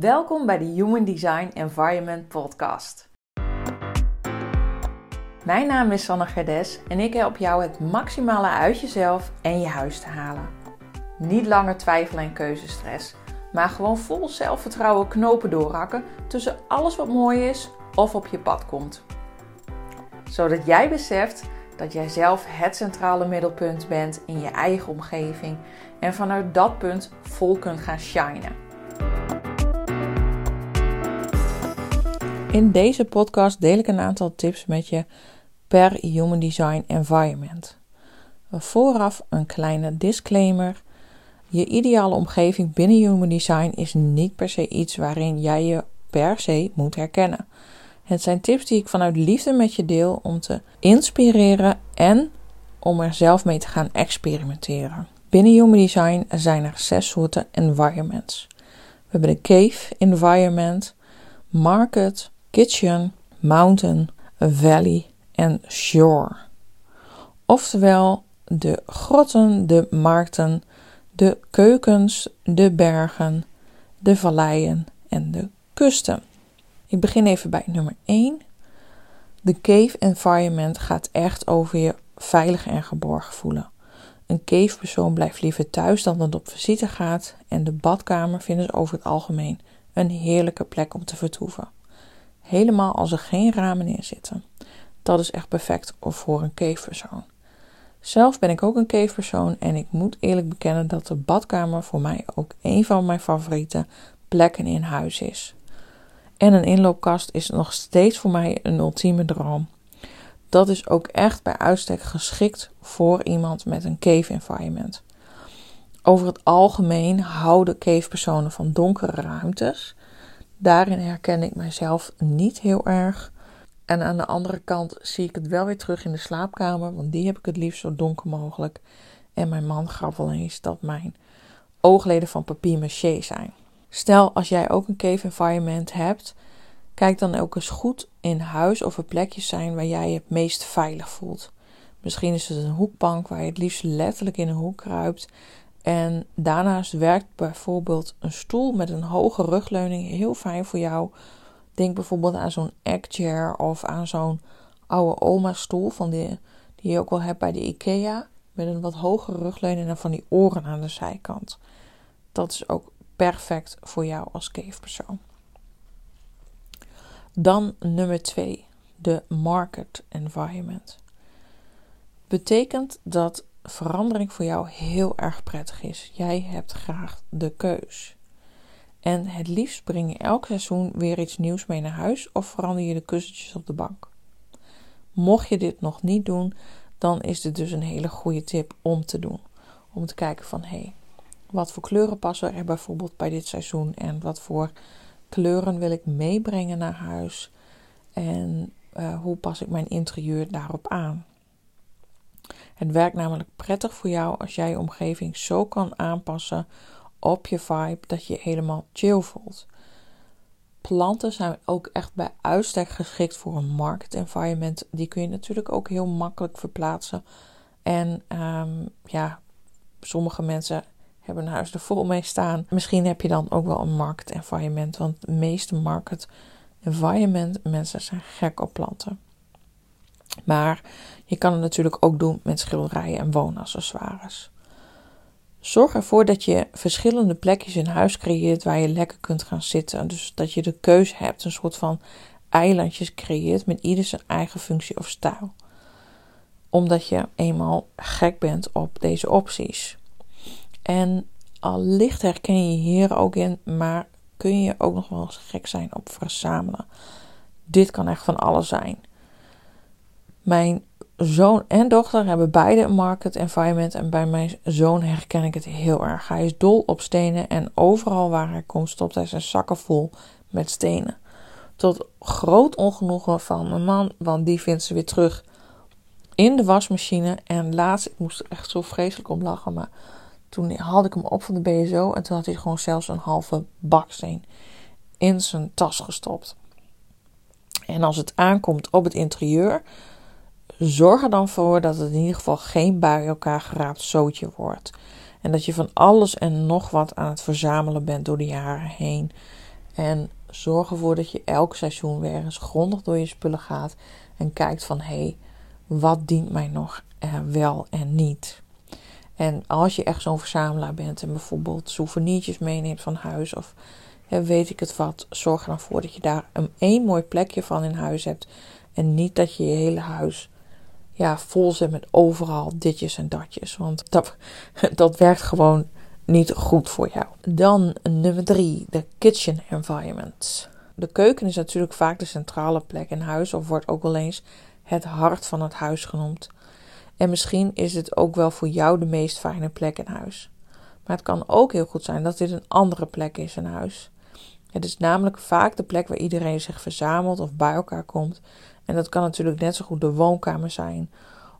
Welkom bij de Human Design Environment Podcast. Mijn naam is Sanne Gerdes en ik help jou het maximale uit jezelf en je huis te halen. Niet langer twijfelen en keuzestress, maar gewoon vol zelfvertrouwen knopen doorhakken tussen alles wat mooi is of op je pad komt. Zodat jij beseft dat jij zelf het centrale middelpunt bent in je eigen omgeving en vanuit dat punt vol kunt gaan shinen. In deze podcast deel ik een aantal tips met je per Human Design Environment. Vooraf een kleine disclaimer. Je ideale omgeving binnen Human Design is niet per se iets waarin jij je per se moet herkennen. Het zijn tips die ik vanuit liefde met je deel om te inspireren en om er zelf mee te gaan experimenteren. Binnen Human Design zijn er zes soorten environments. We hebben de cave environment, market, kitchen, mountain, valley en shore. Oftewel de grotten, de markten, de keukens, de bergen, de valleien en de kusten. Ik begin even bij nummer 1. De cave environment gaat echt over je veilig en geborgen voelen. Een cavepersoon blijft liever thuis dan dat op visite gaat en de badkamer vinden ze over het algemeen een heerlijke plek om te vertoeven. Helemaal als er geen ramen in zitten. Dat is echt perfect voor een cavepersoon. Zelf ben ik ook een cavepersoon en ik moet eerlijk bekennen dat de badkamer voor mij ook een van mijn favoriete plekken in huis is. En een inloopkast is nog steeds voor mij een ultieme droom. Dat is ook echt bij uitstek geschikt voor iemand met een cave environment. Over het algemeen houden cavepersonen van donkere ruimtes Daarin herken ik mijzelf niet heel erg. En aan de andere kant zie ik het wel weer terug in de slaapkamer, want die heb ik het liefst zo donker mogelijk. En mijn man gaf wel eens dat mijn oogleden van papier maché zijn. Stel, als jij ook een cave environment hebt, kijk dan ook eens goed in huis of er plekjes zijn waar jij je het meest veilig voelt. Misschien is het een hoekbank waar je het liefst letterlijk in een hoek kruipt en daarnaast werkt bijvoorbeeld een stoel met een hoge rugleuning heel fijn voor jou. Denk bijvoorbeeld aan zo'n chair of aan zo'n oude oma stoel van die, die je ook wel hebt bij de IKEA. Met een wat hogere rugleuning en van die oren aan de zijkant. Dat is ook perfect voor jou als cavepersoon. Dan nummer 2, de market environment. Betekent dat verandering voor jou heel erg prettig is. Jij hebt graag de keus. En het liefst breng je elk seizoen weer iets nieuws mee naar huis of verander je de kussentjes op de bank. Mocht je dit nog niet doen, dan is dit dus een hele goede tip om te doen. Om te kijken van hé, hey, wat voor kleuren passen er bijvoorbeeld bij dit seizoen en wat voor kleuren wil ik meebrengen naar huis en uh, hoe pas ik mijn interieur daarop aan. Het werkt namelijk prettig voor jou als jij je omgeving zo kan aanpassen op je vibe dat je helemaal chill voelt. Planten zijn ook echt bij uitstek geschikt voor een market environment. Die kun je natuurlijk ook heel makkelijk verplaatsen. En um, ja, sommige mensen hebben een huis er vol mee staan. Misschien heb je dan ook wel een market environment. Want de meeste market environment mensen zijn gek op planten. Maar je kan het natuurlijk ook doen met schilderijen en woonaccessoires. Zorg ervoor dat je verschillende plekjes in huis creëert waar je lekker kunt gaan zitten. Dus dat je de keuze hebt, een soort van eilandjes creëert met ieder zijn eigen functie of stijl. Omdat je eenmaal gek bent op deze opties. En allicht herken je hier ook in, maar kun je ook nog wel gek zijn op verzamelen. Dit kan echt van alles zijn. Mijn zoon en dochter hebben beide een market environment. En bij mijn zoon herken ik het heel erg. Hij is dol op stenen en overal waar hij komt stopt hij zijn zakken vol met stenen. Tot groot ongenoegen van mijn man, want die vindt ze weer terug in de wasmachine. En laatst, ik moest er echt zo vreselijk om lachen, maar toen haalde ik hem op van de BSO en toen had hij gewoon zelfs een halve baksteen in zijn tas gestopt. En als het aankomt op het interieur, zorg er dan voor dat het in ieder geval geen bij elkaar geraapt zootje wordt. En dat je van alles en nog wat aan het verzamelen bent door de jaren heen. En zorg ervoor dat je elk seizoen weer eens grondig door je spullen gaat en kijkt van hé, hey, wat dient mij nog wel en niet. En als je echt zo'n verzamelaar bent en bijvoorbeeld souvenirtjes meeneemt van huis of weet ik het wat, zorg er dan voor dat je daar een één mooi plekje van in huis hebt. En niet dat je je hele huis ja, vol zit met overal ditjes en datjes. Want dat, dat werkt gewoon niet goed voor jou. Dan nummer drie, de kitchen environment. De keuken is natuurlijk vaak de centrale plek in huis, of wordt ook wel eens het hart van het huis genoemd. En misschien is het ook wel voor jou de meest fijne plek in huis. Maar het kan ook heel goed zijn dat dit een andere plek is in huis. Het is namelijk vaak de plek waar iedereen zich verzamelt of bij elkaar komt. En dat kan natuurlijk net zo goed de woonkamer zijn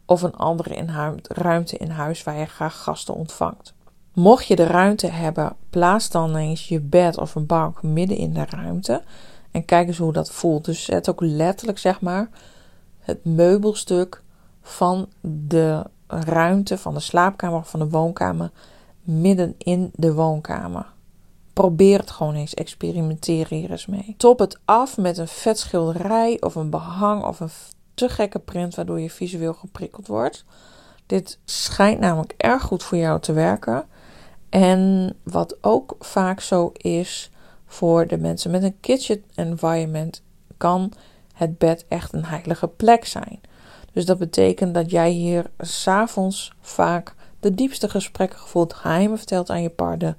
of een andere ruimte in huis waar je graag gasten ontvangt. Mocht je de ruimte hebben, plaats dan eens je bed of een bank midden in de ruimte en kijk eens hoe dat voelt. Dus zet ook letterlijk zeg maar het meubelstuk van de ruimte van de slaapkamer of van de woonkamer midden in de woonkamer. Probeer het gewoon eens. Experimenteer hier eens mee. Top het af met een vet schilderij of een behang of een te gekke print waardoor je visueel geprikkeld wordt. Dit schijnt namelijk erg goed voor jou te werken. En wat ook vaak zo is voor de mensen met een kitchen environment, kan het bed echt een heilige plek zijn. Dus dat betekent dat jij hier s'avonds vaak de diepste gesprekken gevoeld, geheimen vertelt aan je partner,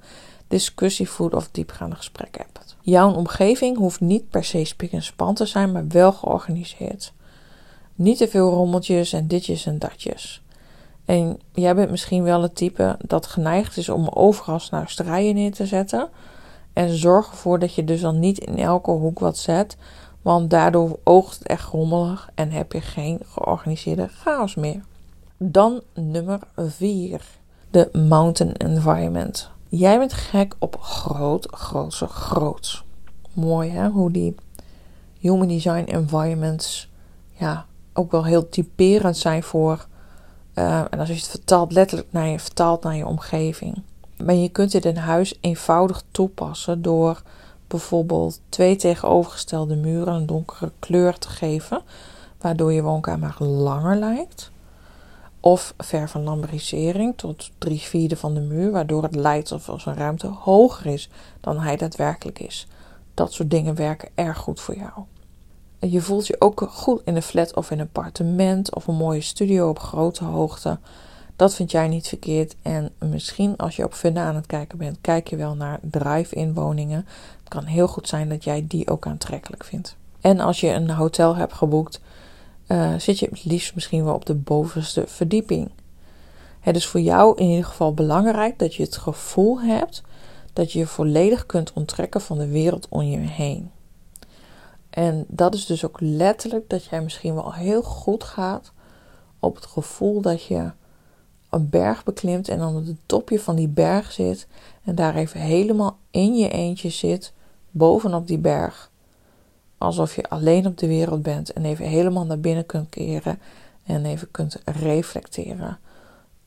discussie voert of diepgaande gesprekken hebt. Jouw omgeving hoeft niet per se spik en span te zijn, maar wel georganiseerd. Niet te veel rommeltjes en ditjes en datjes. En jij bent misschien wel het type dat geneigd is om overal snuisterijen neer te zetten. En zorg ervoor dat je dus dan niet in elke hoek wat zet. Want daardoor oogt het echt rommelig en heb je geen georganiseerde chaos meer. Dan nummer 4. De mountain environment. Jij bent gek op groot, grootse, groots. Mooi hè, hoe die human design environments ja, ook wel heel typerend zijn voor. Uh, en als je het vertaalt, letterlijk naar je, vertaalt naar je omgeving. Maar je kunt dit in huis eenvoudig toepassen door bijvoorbeeld twee tegenovergestelde muren een donkere kleur te geven, waardoor je woonkamer langer lijkt. Of vervenlamberisering tot drie vierde van de muur, waardoor het lijkt alsof een ruimte hoger is dan hij daadwerkelijk is. Dat soort dingen werken erg goed voor jou. Je voelt je ook goed in een flat of in een appartement of een mooie studio op grote hoogte. Dat vind jij niet verkeerd. En misschien als je op Funda aan het kijken bent, kijk je wel naar drive-in woningen. Het kan heel goed zijn dat jij die ook aantrekkelijk vindt. En als je een hotel hebt geboekt, uh, zit je het liefst misschien wel op de bovenste verdieping. Het is voor jou in ieder geval belangrijk dat je het gevoel hebt dat je je volledig kunt onttrekken van de wereld om je heen. En dat is dus ook letterlijk dat jij misschien wel heel goed gaat op het gevoel dat je een berg beklimt en dan op het topje van die berg zit en daar even helemaal in je eentje zit bovenop die berg alsof je alleen op de wereld bent en even helemaal naar binnen kunt keren en even kunt reflecteren.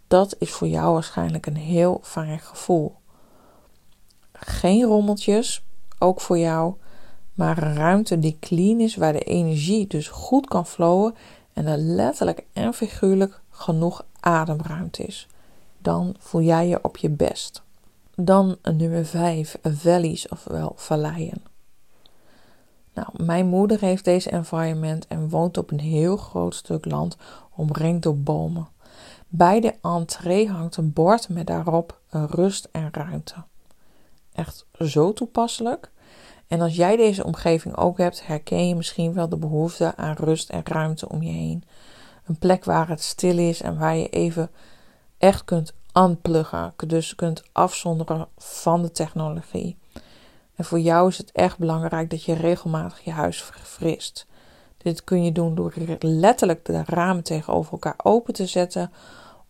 Dat is voor jou waarschijnlijk een heel fijn gevoel. Geen rommeltjes, ook voor jou, maar een ruimte die clean is, waar de energie dus goed kan flowen en er letterlijk en figuurlijk genoeg ademruimte is. Dan voel jij je op je best. Dan nummer 5, valleys, ofwel valleien. Nou, mijn moeder heeft deze environment en woont op een heel groot stuk land omringd door bomen. Bij de entree hangt een bord met daarop rust en ruimte. Echt zo toepasselijk. En als jij deze omgeving ook hebt, herken je misschien wel de behoefte aan rust en ruimte om je heen. Een plek waar het stil is en waar je even echt kunt unpluggen, dus kunt afzonderen van de technologie. En voor jou is het echt belangrijk dat je regelmatig je huis verfrist. Dit kun je doen door letterlijk de ramen tegenover elkaar open te zetten.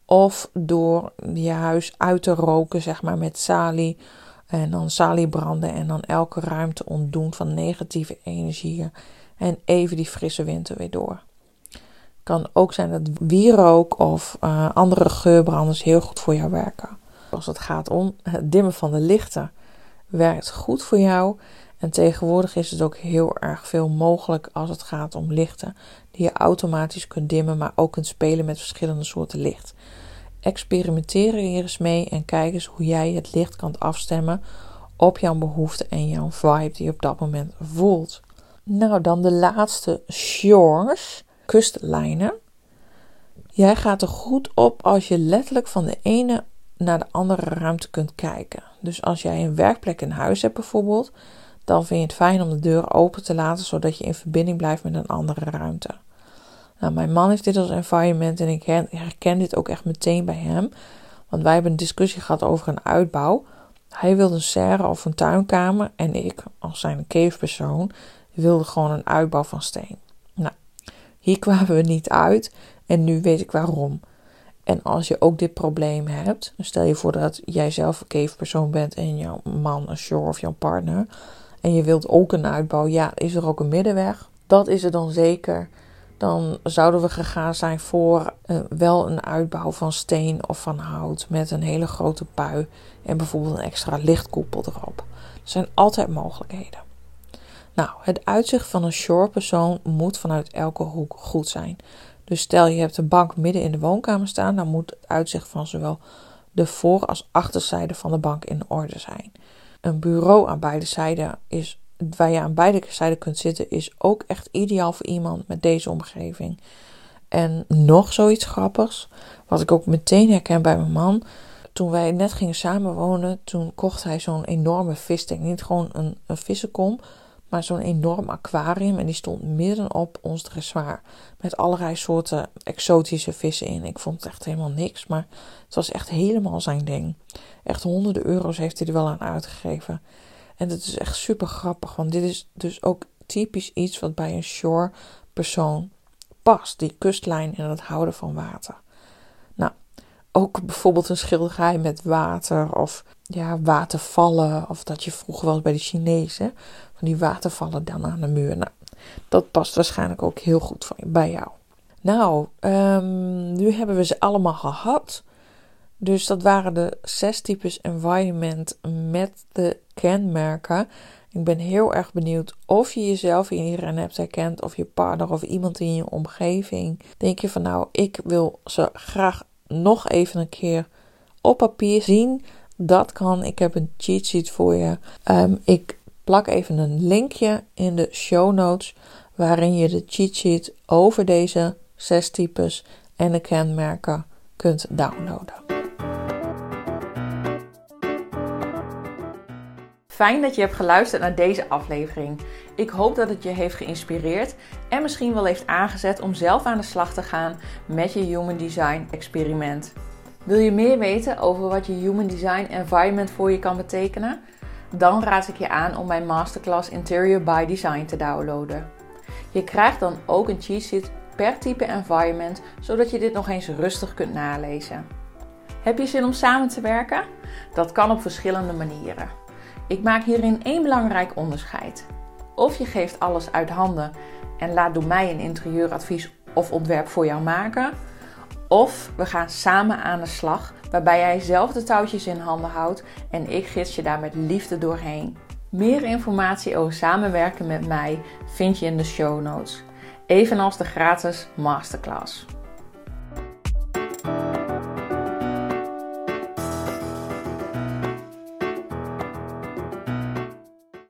Of door je huis uit te roken, zeg maar met salie. En dan salie branden en dan elke ruimte ontdoen van negatieve energieën. En even die frisse winter weer door. Kan ook zijn dat wierook of uh, andere geurbranders heel goed voor jou werken. Als het gaat om het dimmen van de lichten werkt goed voor jou. En tegenwoordig is het ook heel erg veel mogelijk als het gaat om lichten, die je automatisch kunt dimmen, maar ook kunt spelen met verschillende soorten licht. Experimenteer hier eens mee en kijk eens hoe jij het licht kan afstemmen op jouw behoeften en jouw vibe die je op dat moment voelt. Nou, dan de laatste shores, kustlijnen. Jij gaat er goed op als je letterlijk van de ene naar de andere ruimte kunt kijken. Dus als jij een werkplek in huis hebt bijvoorbeeld, dan vind je het fijn om de deur open te laten zodat je in verbinding blijft met een andere ruimte. Nou, mijn man heeft dit als environment en ik herken dit ook echt meteen bij hem. Want wij hebben een discussie gehad over een uitbouw. Hij wilde een serre of een tuinkamer en ik, als zijn cavepersoon, wilde gewoon een uitbouw van steen. Nou, hier kwamen we niet uit en nu weet ik waarom. En als je ook dit probleem hebt, stel je voor dat jij zelf een cavepersoon bent en jouw man een shore of jouw partner, en je wilt ook een uitbouw, ja, is er ook een middenweg? Dat is er dan zeker. Dan zouden we gegaan zijn voor uh, wel een uitbouw van steen of van hout met een hele grote pui en bijvoorbeeld een extra lichtkoepel erop. Er zijn altijd mogelijkheden. Nou, het uitzicht van een shore persoon moet vanuit elke hoek goed zijn. Dus stel je hebt een bank midden in de woonkamer staan, dan moet het uitzicht van zowel de voor- als achterzijde van de bank in orde zijn. Een bureau aan beide zijden is, waar je aan beide zijden kunt zitten, is ook echt ideaal voor iemand met deze omgeving. En nog zoiets grappigs, wat ik ook meteen herken bij mijn man. Toen wij net gingen samenwonen, toen kocht hij zo'n enorme vistank. Niet gewoon een, een vissenkom, maar zo'n enorm aquarium. En die stond midden op ons dressoir. Met allerlei soorten exotische vissen in. Ik vond het echt helemaal niks. Maar het was echt helemaal zijn ding. Echt honderden euro's heeft hij er wel aan uitgegeven. En dat is echt super grappig. Want dit is dus ook typisch iets wat bij een shore persoon past. Die kustlijn en het houden van water. Nou, ook bijvoorbeeld een schilderij met water of ja, watervallen. Of dat je vroeger wel bij de Chinezen van die watervallen dan aan de muur. Nou, dat past waarschijnlijk ook heel goed bij jou. Nou, um, nu hebben we ze allemaal gehad. Dus dat waren de zes types environment met de kenmerken. Ik ben heel erg benieuwd of je jezelf hierin hebt herkend, of je partner of iemand in je omgeving. Denk je van nou, ik wil ze graag nog even een keer op papier zien. Dat kan. Ik heb een cheat sheet voor je. Um, ik plak even een linkje in de show notes waarin je de cheat sheet over deze zes types en de kenmerken kunt downloaden. Fijn dat je hebt geluisterd naar deze aflevering. Ik hoop dat het je heeft geïnspireerd en misschien wel heeft aangezet om zelf aan de slag te gaan met je Human Design experiment. Wil je meer weten over wat je Human Design Environment voor je kan betekenen? Dan raad ik je aan om mijn masterclass Interior by Design te downloaden. Je krijgt dan ook een cheat sheet per type environment, zodat je dit nog eens rustig kunt nalezen. Heb je zin om samen te werken? Dat kan op verschillende manieren. Ik maak hierin één belangrijk onderscheid. Of je geeft alles uit handen en laat door mij een interieuradvies of ontwerp voor jou maken. Of we gaan samen aan de slag, waarbij jij zelf de touwtjes in handen houdt en ik gids je daar met liefde doorheen. Meer informatie over samenwerken met mij vind je in de show notes, evenals de gratis masterclass.